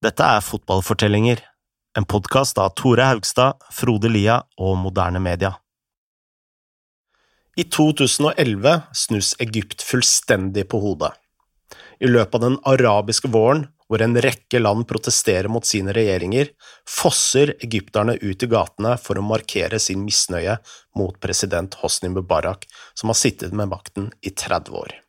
Dette er Fotballfortellinger, en podkast av Tore Haugstad, Frode Lia og Moderne Media. I 2011 snus Egypt fullstendig på hodet. I løpet av den arabiske våren, hvor en rekke land protesterer mot sine regjeringer, fosser egypterne ut i gatene for å markere sin misnøye mot president Hosni Mubarak, som har sittet med makten i 30 år.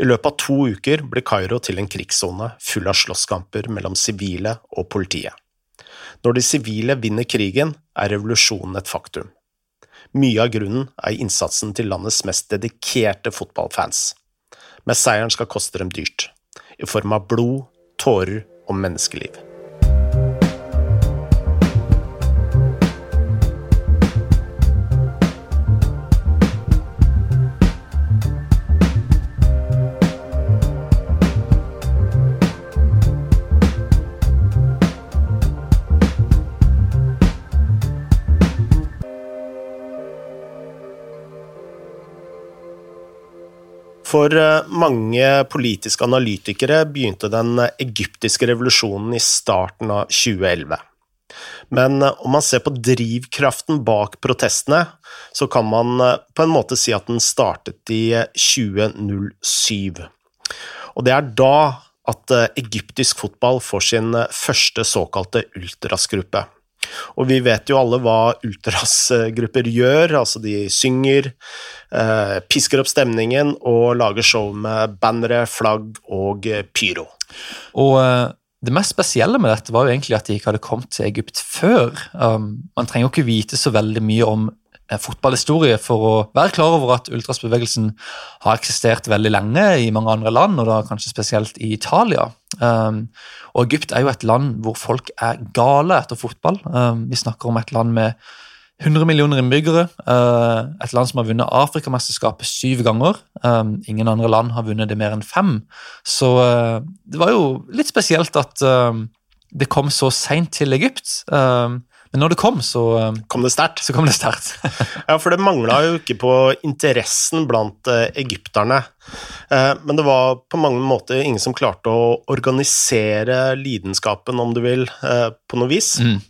I løpet av to uker ble Kairo til en krigssone full av slåsskamper mellom sivile og politiet. Når de sivile vinner krigen, er revolusjonen et faktum. Mye av grunnen er innsatsen til landets mest dedikerte fotballfans. Men seieren skal koste dem dyrt, i form av blod, tårer og menneskeliv. For eh, mange politiske analytikere begynte den egyptiske revolusjonen i starten av 2011. Men eh, om man ser på drivkraften bak protestene, så kan man eh, på en måte si at den startet i 2007. Og det er da at egyptisk fotball får sin første såkalte ultrasgruppe. Og vi vet jo alle hva ultrasgrupper gjør, altså de synger, eh, pisker opp stemningen og lager show med bannere, flagg og eh, pyro. Og eh, det mest spesielle med dette var jo egentlig at de ikke hadde kommet til Egypt før. Um, man trenger jo ikke vite så veldig mye om fotballhistorie for å være klar over at ultrasbevegelsen har eksistert veldig lenge i mange andre land, og da kanskje spesielt i Italia. Um, og Egypt er jo et land hvor folk er gale etter fotball. Um, vi snakker om et land med 100 millioner innbyggere. Uh, et land som har vunnet Afrikamesterskapet syv ganger. Um, ingen andre land har vunnet det mer enn fem. Så uh, det var jo litt spesielt at um, det kom så seint til Egypt. Um, men når det kom, så um, Kom det sterkt? Så kom det sterkt. ja, for det mangla jo ikke på interessen blant uh, egypterne. Uh, men det var på mange måter ingen som klarte å organisere lidenskapen, om du vil, på noe vis. Mm.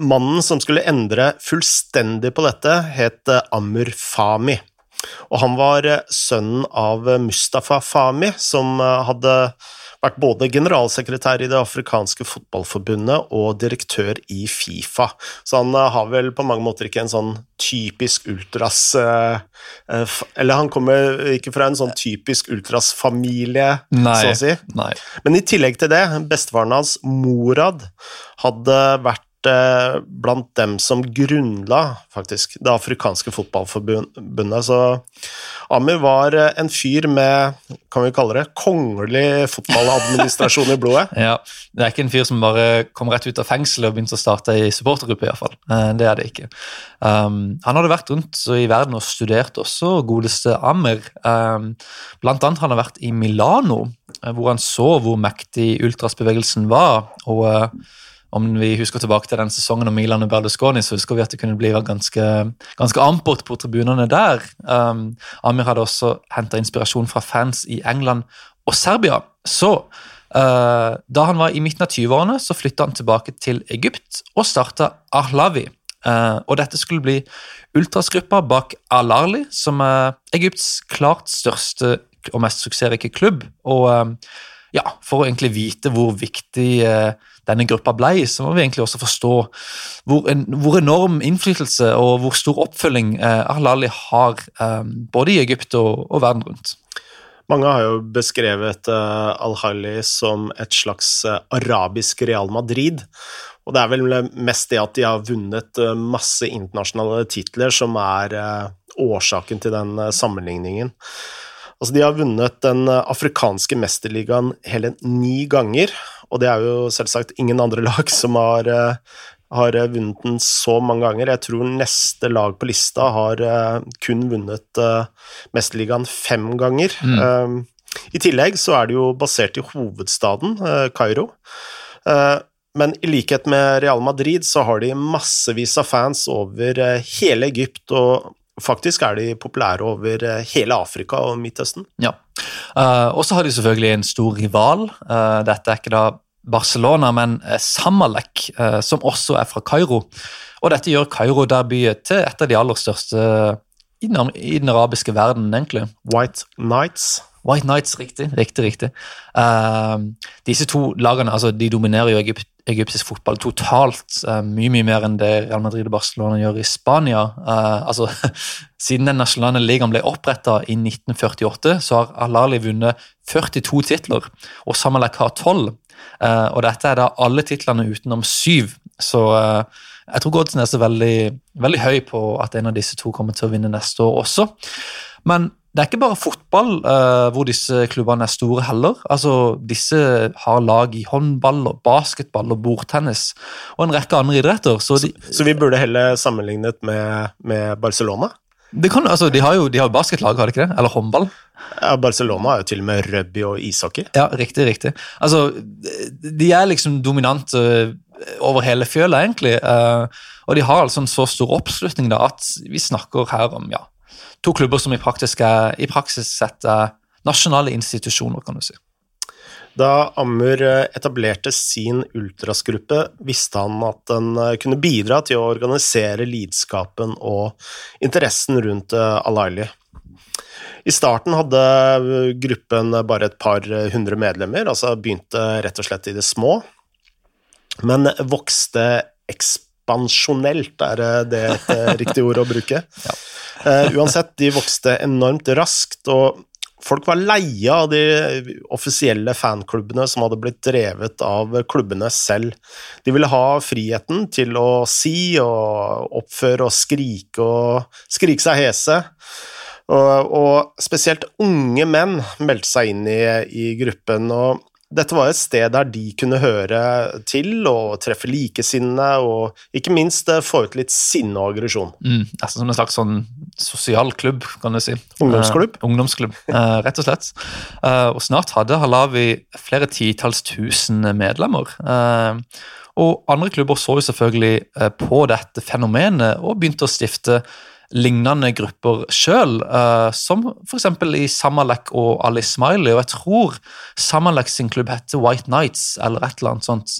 mannen som skulle endre fullstendig på dette, het Amur Fami. Og han var sønnen av Mustafa Fami, som hadde vært både generalsekretær i Det afrikanske fotballforbundet og direktør i Fifa. Så han eh, har vel på mange måter ikke en sånn typisk ultras eh, eh, Eller han kommer ikke fra en sånn typisk ultras-familie, så å si. Nei. Men i tillegg til det, bestefaren hans, Morad, hadde vært blant dem som grunnla faktisk det afrikanske fotballforbundet. Så Amir var eh, en fyr med kan vi kalle det, kongelig fotballadministrasjon i blodet. ja, Det er ikke en fyr som bare kom rett ut av fengselet og begynte å starte i supportergruppe, I hvert fall. det er det ikke. Um, han hadde vært rundt i verden og studert også, godeste Amir. Um, blant annet han har vært i Milano, hvor han så hvor mektig ultrasbevegelsen var. og uh, om vi husker tilbake til den sesongen om Milan og Berlusconi, så husker vi at det kunne bli ganske, ganske ampert på tribunene der. Um, Amir hadde også henta inspirasjon fra fans i England og Serbia. Så uh, da han var i midten av 20-årene, så flytta han tilbake til Egypt og starta Ahlavi. Uh, og dette skulle bli ultrasgruppa bak Al-Arli, som er Egypts klart største og mest suksessrike klubb. Og uh, ja, for å egentlig vite hvor viktig uh, denne gruppa ble, så må vi egentlig også forstå hvor, en, hvor enorm innflytelse og hvor stor oppfølging eh, Ahlali har eh, både i Egypt og, og, verden rundt. Mange har jo beskrevet eh, Al-Hali som et slags uh, arabisk Real Madrid. Og det er vel mest det at de har vunnet uh, masse internasjonale titler som er årsaken til den sammenligningen. Altså, de har vunnet den afrikanske mesterligaen hele ni ganger, og det er jo selvsagt ingen andre lag som har, eh, har vunnet den så mange ganger. Jeg tror neste lag på lista har eh, kun vunnet eh, Mesterligaen fem ganger. Mm. I tillegg så er det jo basert i hovedstaden, Kairo. Men i likhet med Real Madrid så har de massevis av fans over hele Egypt, og faktisk er de populære over hele Afrika og Midtøsten. Ja, uh, og så har de selvfølgelig en stor rival. Uh, dette er ikke da Barcelona, men Samalek, som også er fra Kairo. Og dette gjør Kairo-derbyet til et av de aller største i den, i den arabiske verden, egentlig. White Nights. White Nights, riktig. riktig, riktig. Uh, disse to lagene altså, de dominerer jo Egypt, egyptisk fotball totalt uh, mye mye mer enn det Real Madrid og Barcelona gjør i Spania. Uh, altså, Siden den nasjonale ligaen ble oppretta i 1948, så har Alali vunnet 42 titler, og Samalek har 12. og dette er da alle titlene utenom syv. Så jeg tror Godsen er så veldig, veldig høy på at en av disse to kommer til å vinne neste år også. Men det er ikke bare fotball uh, hvor disse klubbene er store heller. Altså, Disse har lag i håndball, og basketball og bordtennis og en rekke andre idretter. Så, de, så, så vi burde heller sammenlignet med, med Barcelona? Kan, altså, de har jo de har basketlag, har de ikke det? Eller håndball? Ja, Barcelona har jo til og med rugby og ishockey. Ja, riktig, riktig. Altså, de er liksom dominante over hele fjøla, egentlig. Uh, og de har altså en så stor oppslutning da, at vi snakker her om ja, to klubber som i, er, i praksis sett er nasjonale institusjoner, kan du si. Da Amur eh, etablerte sin ultrasgruppe, visste han at den eh, kunne bidra til å organisere lidenskapen og interessen rundt eh, Al-Aili. I starten hadde gruppen bare et par hundre medlemmer, altså begynte rett og slett i det små, men vokste ekspansjonelt, er det et riktig ord å bruke? Ja. Uh, uansett, de vokste enormt raskt, og folk var leie av de offisielle fanklubbene som hadde blitt drevet av klubbene selv. De ville ha friheten til å si og oppføre og skrike og skrike seg hese. Og, og spesielt unge menn meldte seg inn i, i gruppen, og dette var et sted der de kunne høre til og treffe likesinnede, og ikke minst eh, få ut litt sinne og aggresjon. Mm, altså som en slags sånn sosial klubb, kan du si. Ungdomsklubb? Eh, ungdomsklubb, eh, rett og slett. Eh, og snart hadde Halawi flere titalls tusen medlemmer. og andre klubber så jo selvfølgelig på dette fenomenet og begynte å stifte lignende grupper sjøl, uh, eh, som f.eks. i Samalek og Ali Smiley. Og jeg tror Samalek sin klubb heter White Nights, eller et eller annet sånt.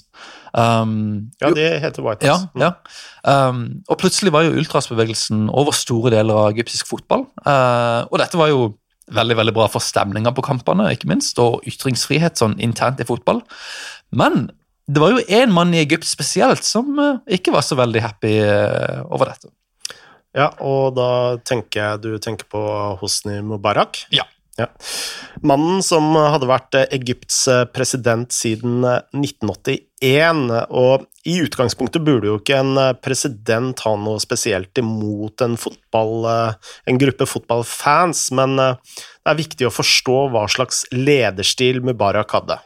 Um, ja, det heter White Nights. Ja, ja. Um, og plutselig var jo ultrasbevegelsen over store deler av egyptisk fotball. Uh, og dette var jo veldig veldig bra for stemninga på kampene, ikke minst, og ytringsfrihet sånn internt i fotball. Men det var jo én mann i Egypt spesielt som uh, ikke var så veldig happy over dette. Ja, og da tenker jeg du tenker på Hosni Mubarak? Ja. ja. Mannen som hadde vært Egypts president siden 1981, og i utgangspunktet burde jo ikke en president ha noe spesielt imot en fotball, en gruppe fotballfans, men det er viktig å forstå hva slags lederstil Mubarak hadde.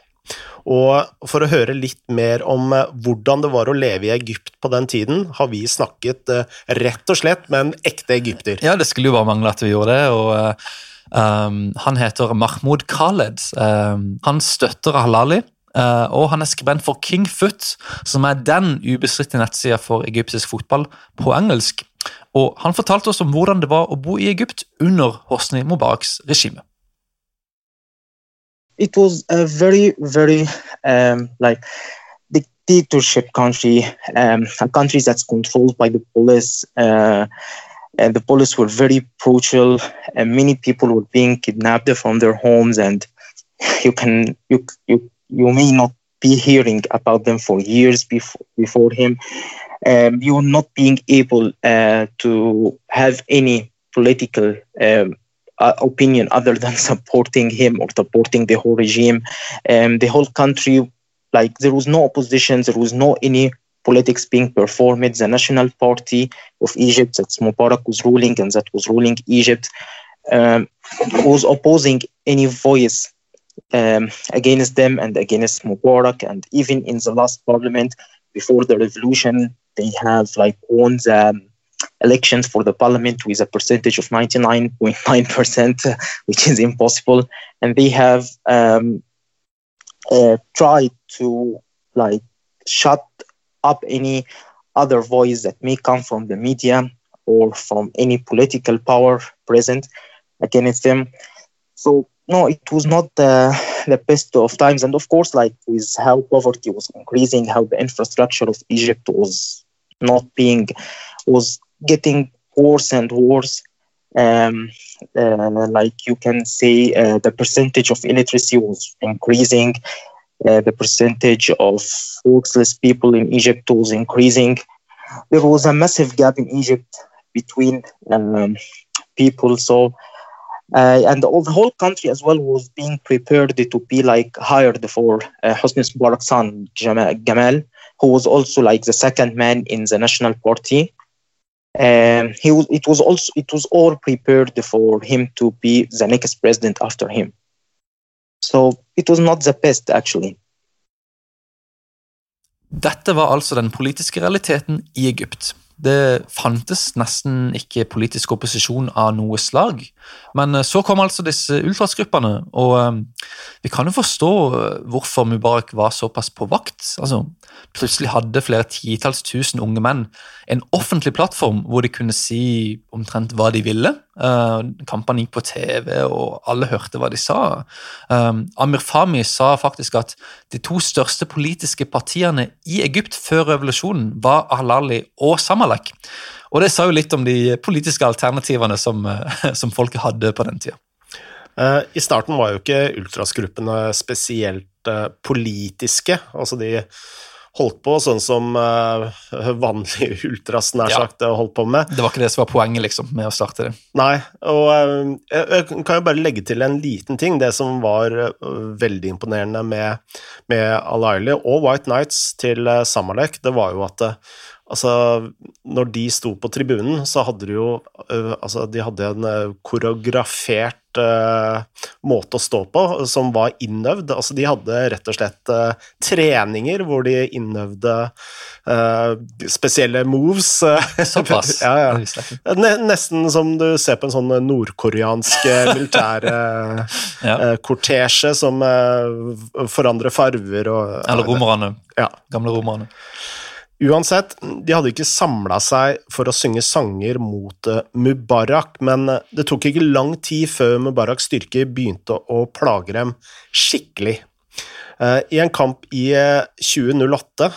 Og for å høre litt mer om eh, hvordan det var å leve i Egypt på den tiden, har vi snakket eh, rett og slett med en ekte egypter. Ja, det skulle jo bare mangle at vi gjorde det. og um, Han heter Mahmoud Khaled. Um, han støtter Halali. Uh, og han er skribent for King Foot, som er den ubestridte nettsida for egyptisk fotball på engelsk. Og Han fortalte oss om hvordan det var å bo i Egypt under Hosni Mubaraks regime. It was a very very um, like dictatorship country um, a country that's controlled by the police uh, and the police were very brutal and many people were being kidnapped from their homes and you can you you, you may not be hearing about them for years before before him. Um, you are not being able uh, to have any political um, uh, opinion other than supporting him or supporting the whole regime. Um, the whole country, like there was no opposition, there was no any politics being performed. The National Party of Egypt, that Mubarak was ruling and that was ruling Egypt, um, was opposing any voice um, against them and against Mubarak. And even in the last parliament, before the revolution, they have like won the elections for the parliament with a percentage of 99.9%, which is impossible. And they have um, uh, tried to like shut up any other voice that may come from the media or from any political power present against them. so no, it was not the, the best of times. And of course, like with how poverty was increasing, how the infrastructure of Egypt was not being, was getting worse and worse. Um, uh, like you can say, uh, the percentage of illiteracy was increasing. Uh, the percentage of workless people in Egypt was increasing. There was a massive gap in Egypt between um, people. So uh, and all, the whole country as well was being prepared to be like hired for uh, Hosni Mubarak's son Gamal, who was also like the second man in the national party. Um, he it was also it was all prepared for him to be the next president after him. So it was not the best actually. Dette var altså den politiske realiteten i Egypt. Det fantes nesten ikke politisk opposisjon av noe slag. Men eh, så kom altså disse ultrasgruppene, og eh, vi kan jo forstå eh, hvorfor Mubarak var såpass på vakt. Altså, plutselig hadde flere titalls tusen unge menn en offentlig plattform hvor de kunne si omtrent hva de ville. Kampene gikk på TV, og alle hørte hva de sa. Amir Fahmi sa faktisk at de to største politiske partiene i Egypt før revolusjonen var Ahlali og Samalek. Og det sa jo litt om de politiske alternativene som, eh, som folket hadde på den tida. Eh, I starten var jo ikke ultrasgruppene spesielt eh, politiske. Altså de holdt på sånn som vanlige ultras nær sagt ja. holdt på med. Det var ikke det som var poenget liksom, med å starte det. Nei, og jeg kan jo bare legge til en liten ting. Det som var veldig imponerende med, med Al-Aili og White Nights til Samalek, det var jo at Altså, når de sto på tribunen, så hadde de jo uh, Altså, de hadde en uh, koreografert uh, måte å stå på som var innøvd. Altså, de hadde rett og slett treninger hvor de innøvde spesielle moves. Såpass? ja, ja. Nesten som du ser på en sånn nordkoreansk militærkortesje ja. som forandrer farver og Eller romerne. Ja. Gamle romerne. Uansett, de hadde ikke samla seg for å synge sanger mot eh, Mubarak, men eh, det tok ikke lang tid før Mubaraks styrker begynte å plage dem skikkelig. Eh, I en kamp i 2008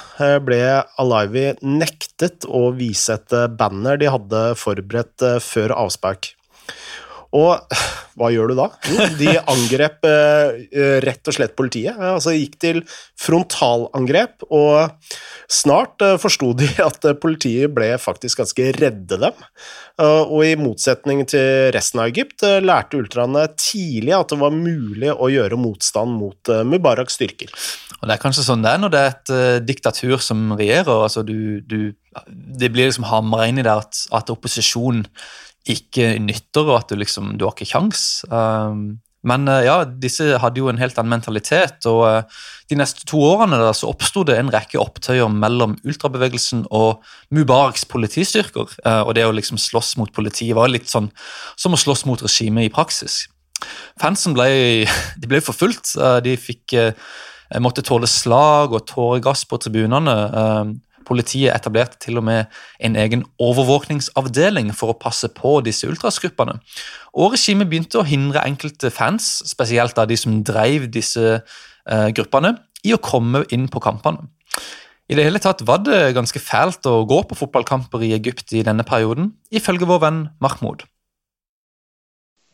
ble Alivi nektet å vise et banner de hadde forberedt før avspark. Og hva gjør du da? De angrep eh, rett og slett politiet. Altså gikk til frontalangrep, og snart eh, forsto de at politiet ble faktisk ganske redde dem. Og i motsetning til resten av Egypt lærte ultraene tidlig at det var mulig å gjøre motstand mot Mubaraks styrker. Og Det er kanskje sånn det er når det er et diktatur som regjerer. altså du, du, Det blir liksom hamra inn i det at, at opposisjon ikke nytter, og at du liksom du har ikke kjangs. Um, men uh, ja, disse hadde jo en helt annen mentalitet, og uh, de neste to årene da, så oppsto det en rekke opptøyer mellom ultrabevegelsen og Mubaraks politistyrker. Uh, og det å liksom slåss mot politiet var litt sånn som å slåss mot regimet i praksis. Fansen ble, de ble forfulgt. De fikk, måtte tåle slag og tåregass på tribunene. Politiet etablerte til og med en egen overvåkningsavdeling for å passe på disse ultrasgruppene. Og regimet begynte å hindre enkelte fans, spesielt av de som drev disse eh, gruppene, i å komme inn på kampene. I det hele tatt var det ganske fælt å gå på fotballkamper i Egypt i denne perioden, ifølge vår venn Mahmoud.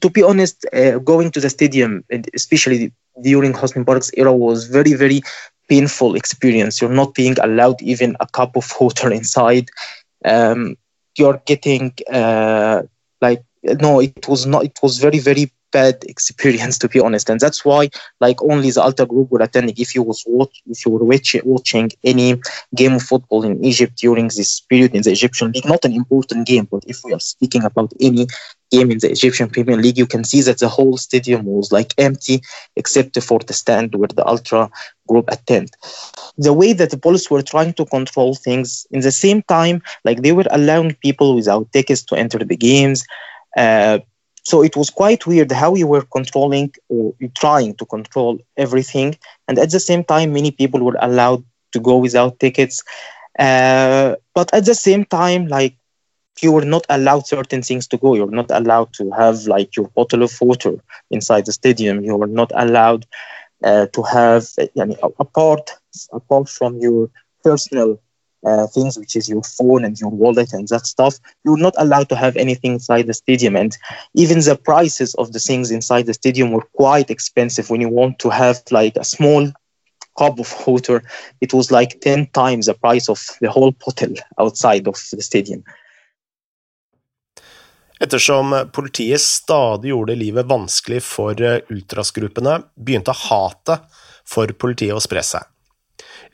To be honest, uh, going to the stadium, especially during Hosni Mubarak's era, was very, very painful experience. You're not being allowed even a cup of water inside. Um, you're getting uh, like no, it was not. It was very very bad experience to be honest, and that's why like only the Alta group were attending. If you was watch, if you were watch, watching any game of football in Egypt during this period in the Egyptian league, not an important game, but if we are speaking about any game in the Egyptian Premier League, you can see that the whole stadium was like empty except for the stand where the Ultra group attend. The way that the police were trying to control things, in the same time, like they were allowing people without tickets to enter the games. Uh, so it was quite weird how you were controlling or trying to control everything, and at the same time, many people were allowed to go without tickets. Uh, but at the same time, like you were not allowed certain things to go. You're not allowed to have like your bottle of water inside the stadium. You were not allowed uh, to have yani, apart apart from your personal uh, things, which is your phone and your wallet and that stuff. You're not allowed to have anything inside the stadium, and even the prices of the things inside the stadium were quite expensive. When you want to have like a small cup of water, it was like ten times the price of the whole bottle outside of the stadium. Ettersom politiet stadig gjorde livet vanskelig for ultrasgruppene, begynte hatet for politiet å spre seg.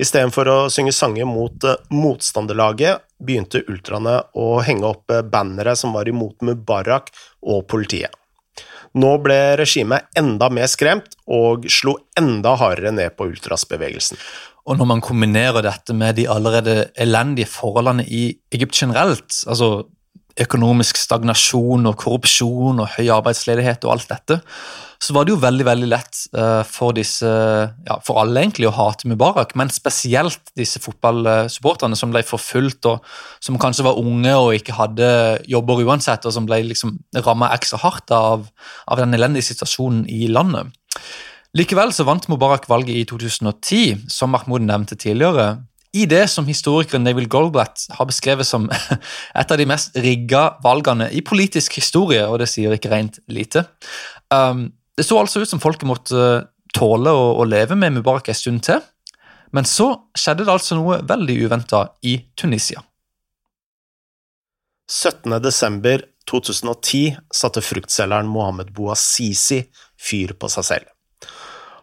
Istedenfor å synge sanger mot motstanderlaget, begynte ultraene å henge opp bannere som var imot Mubarak og politiet. Nå ble regimet enda mer skremt og slo enda hardere ned på ultrasbevegelsen. Og når man kombinerer dette med de allerede elendige forholdene i Egypt generelt, altså økonomisk stagnasjon og korrupsjon og høy arbeidsledighet og alt dette, så var det jo veldig veldig lett uh, for disse, ja, for alle egentlig å hate Mubarak, men spesielt disse fotballsupporterne som ble forfulgt, og som kanskje var unge og ikke hadde jobber uansett, og som ble liksom ramma ekstra hardt av, av den elendige situasjonen i landet. Likevel så vant Mubarak valget i 2010, som Mahmoud nevnte tidligere, i det som historikeren Neville Goldblatt har beskrevet som et av de mest rigga valgene i politisk historie, og det sier ikke rent lite. Um, det så altså ut som folket måtte tåle å, å leve med Mubarak en stund til, men så skjedde det altså noe veldig uventa i Tunisia. 17.12.2010 satte fruktselgeren Mohammed Bouazizi fyr på seg selv.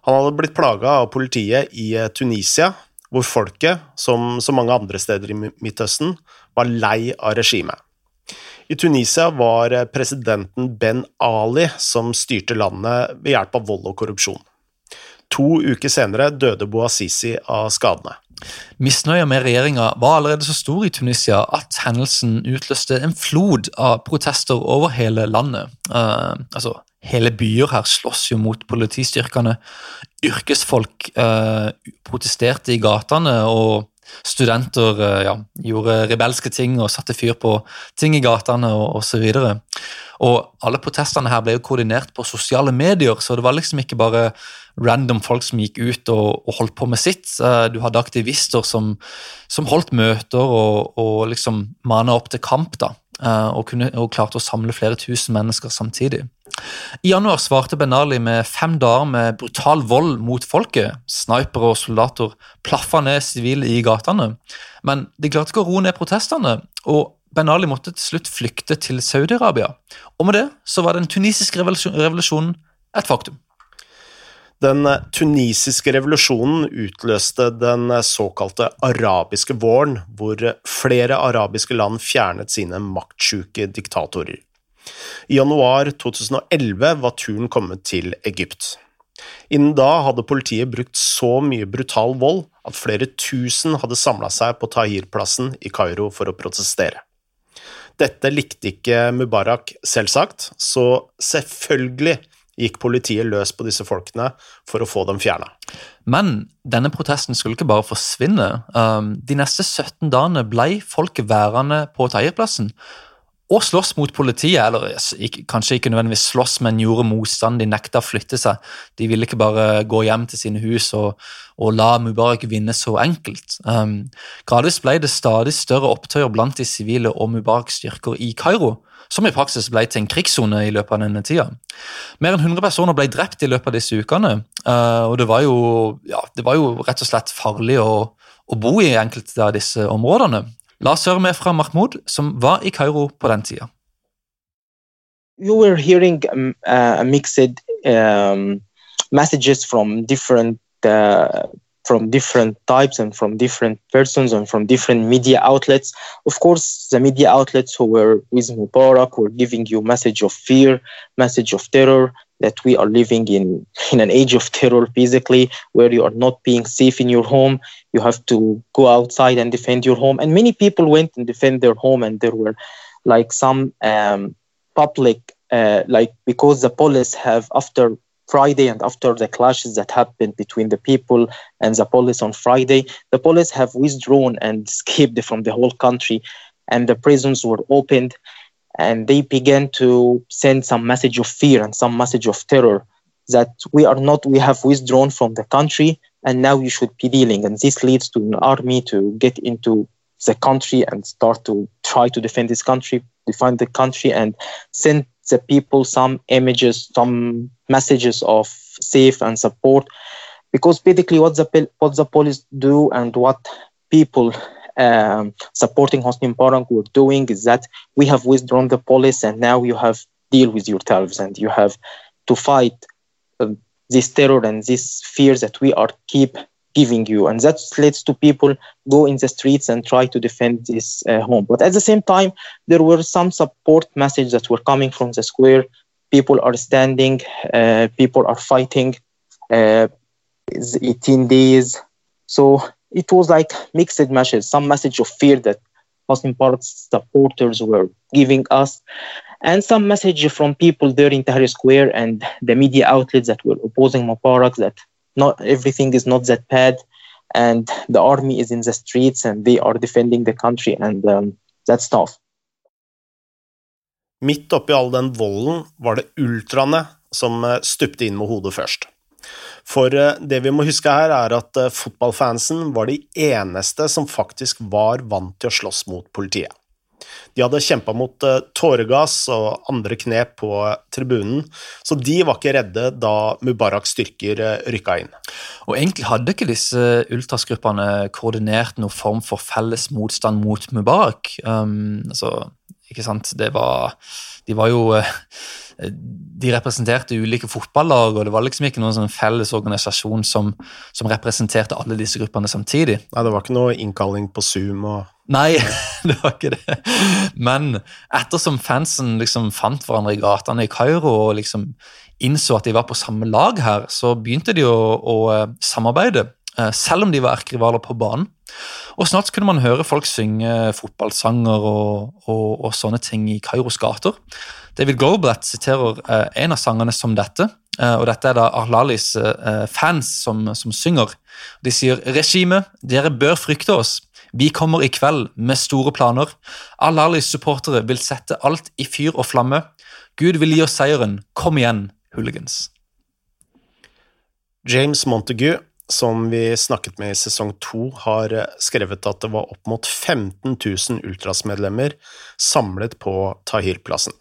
Han hadde blitt plaga av politiet i Tunisia hvor folket, som så mange andre steder i Midtøsten, var lei av regimet. I Tunisia var presidenten Ben Ali som styrte landet ved hjelp av vold og korrupsjon. To uker senere døde Bouazizi av skadene. Misnøya med regjeringa var allerede så stor i Tunisia at hendelsen utløste en flod av protester over hele landet. Uh, altså, Hele byer her slåss jo mot politistyrkene. Yrkesfolk eh, protesterte i gatene, og studenter eh, ja, gjorde rebelske ting og satte fyr på ting i gatene og osv. Og, og alle protestene her ble jo koordinert på sosiale medier, så det var liksom ikke bare random folk som gikk ut og, og holdt på med sitt. Uh, du hadde aktivister som, som holdt møter og, og liksom mana opp til kamp. da. Og, kunne, og klarte å samle flere tusen mennesker samtidig. I januar svarte Ben Ali med fem dager med brutal vold mot folket. Snipere og soldater plaffa ned sivile i gatene. Men de klarte ikke å roe ned protestene, og Ben Ali måtte til slutt flykte til Saudi-Arabia. Og med det så var den tunisiske revolusjonen et faktum. Den tunisiske revolusjonen utløste den såkalte arabiske våren, hvor flere arabiske land fjernet sine maktsjuke diktatorer. I januar 2011 var turen kommet til Egypt. Innen da hadde politiet brukt så mye brutal vold at flere tusen hadde samla seg på Tahir-plassen i Kairo for å protestere. Dette likte ikke Mubarak, selvsagt, så selvfølgelig gikk politiet løs på disse folkene for å få dem fjerna. Men denne protesten skulle ikke bare forsvinne. Um, de neste 17 dagene ble folk værende på Tahir-plassen og slåss mot politiet, eller kanskje ikke nødvendigvis slåss, men gjorde motstand. De nekta å flytte seg. De ville ikke bare gå hjem til sine hus og, og la Mubarak vinne så enkelt. Um, gradvis ble det stadig større opptøyer blant de sivile og Mubaraks styrker i Kairo, som i praksis ble til en krigssone i løpet av denne tida. Mer enn 100 personer ble drept i løpet av disse ukene, uh, og det var, jo, ja, det var jo rett og slett farlig å, å bo i enkelte av disse områdene. La oss høre fra Mahmoud, som var i Kairo på den tida. You were hearing um, uh, mixed um, messages from different uh, from different types and from different persons and from different media outlets. Of course, the media outlets who were with Mubarak were giving you message of fear, message of terror, that we are living in, in an age of terror basically where you are not being safe in your home. You have to go outside and defend your home. And many people went and defend their home and there were like some um, public uh, like because the police have after friday and after the clashes that happened between the people and the police on friday the police have withdrawn and escaped from the whole country. And the prisons were opened, and they began to send some message of fear and some message of terror that we are not, we have withdrawn from the country, and now you should be dealing. And this leads to an army to get into the country and start to try to defend this country, defend the country, and send the people some images, some messages of safe and support. Because basically, what the what the police do and what people um, supporting Hosni Mubarak were doing is that we have withdrawn the police, and now you have deal with yourselves, and you have to fight uh, this terror and this fear that we are keep giving you. And that leads to people go in the streets and try to defend this uh, home. But at the same time there were some support messages that were coming from the square. People are standing uh, people are fighting uh, 18 days? So it was like mixed messages some message of fear that Hosni supporters were giving us and some message from people there in Tahrir Square and the media outlets that were opposing Mubarak that not everything is not that bad and the army is in the streets and they are defending the country and um, that's tough. Midt oppi all den volden var det ultraene som eh, stupte inn med hodet først. For eh, det vi må huske her, er at eh, fotballfansen var de eneste som faktisk var vant til å slåss mot politiet. De hadde kjempa mot uh, tåregass og andre knep på tribunen, så de var ikke redde da Mubaraks styrker rykka inn. Og Egentlig hadde ikke disse ultrasgruppene koordinert noen form for felles motstand mot Mubarak. Um, altså, ikke sant, var De var jo de representerte ulike fotballag, og det var liksom ikke noen sånn felles organisasjon som, som, representerte alle disse gruppene samtidig. Nei, Det var ikke noe innkalling på Zoom og Nei, det var ikke det. Men ettersom fansen liksom fant hverandre i gatene i Kairo og liksom innså at de var på samme lag her, så begynte de å, å eh, samarbeide, selv om de var erkerivaler på banen. Og snart kunne man høre folk synge fotballsanger og, og, og sånne ting i Kairos gater. David Goldblatt siterer eh, en av sangene som dette, og dette er da Ahlalis fans som, som synger. De sier 'Regimet, dere bør frykte oss'. Vi kommer i kveld med store planer. Al-Alis supportere vil sette alt i fyr og flamme. Gud vil gi oss seieren. Kom igjen, hooligans. James Montague, som vi snakket med i sesong to, har skrevet at det var opp mot 15 000 Ultras-medlemmer samlet på Tahir-plassen.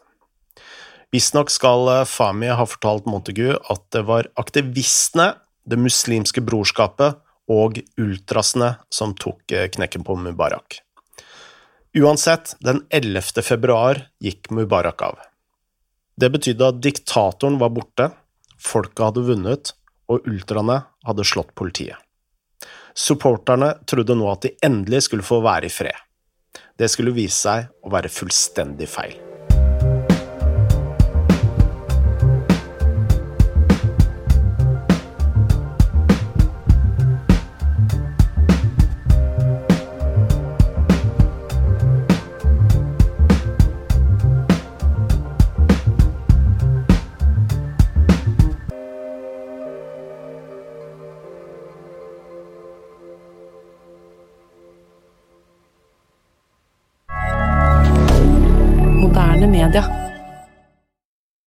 Visstnok skal Fami ha fortalt Montagu at det var aktivistene, Det muslimske brorskapet og ultrasene som tok eh, knekken på Mubarak. Uansett, den 11. februar gikk Mubarak av. Det betydde at diktatoren var borte, folket hadde vunnet, og ultraene hadde slått politiet. Supporterne trodde nå at de endelig skulle få være i fred. Det skulle vise seg å være fullstendig feil.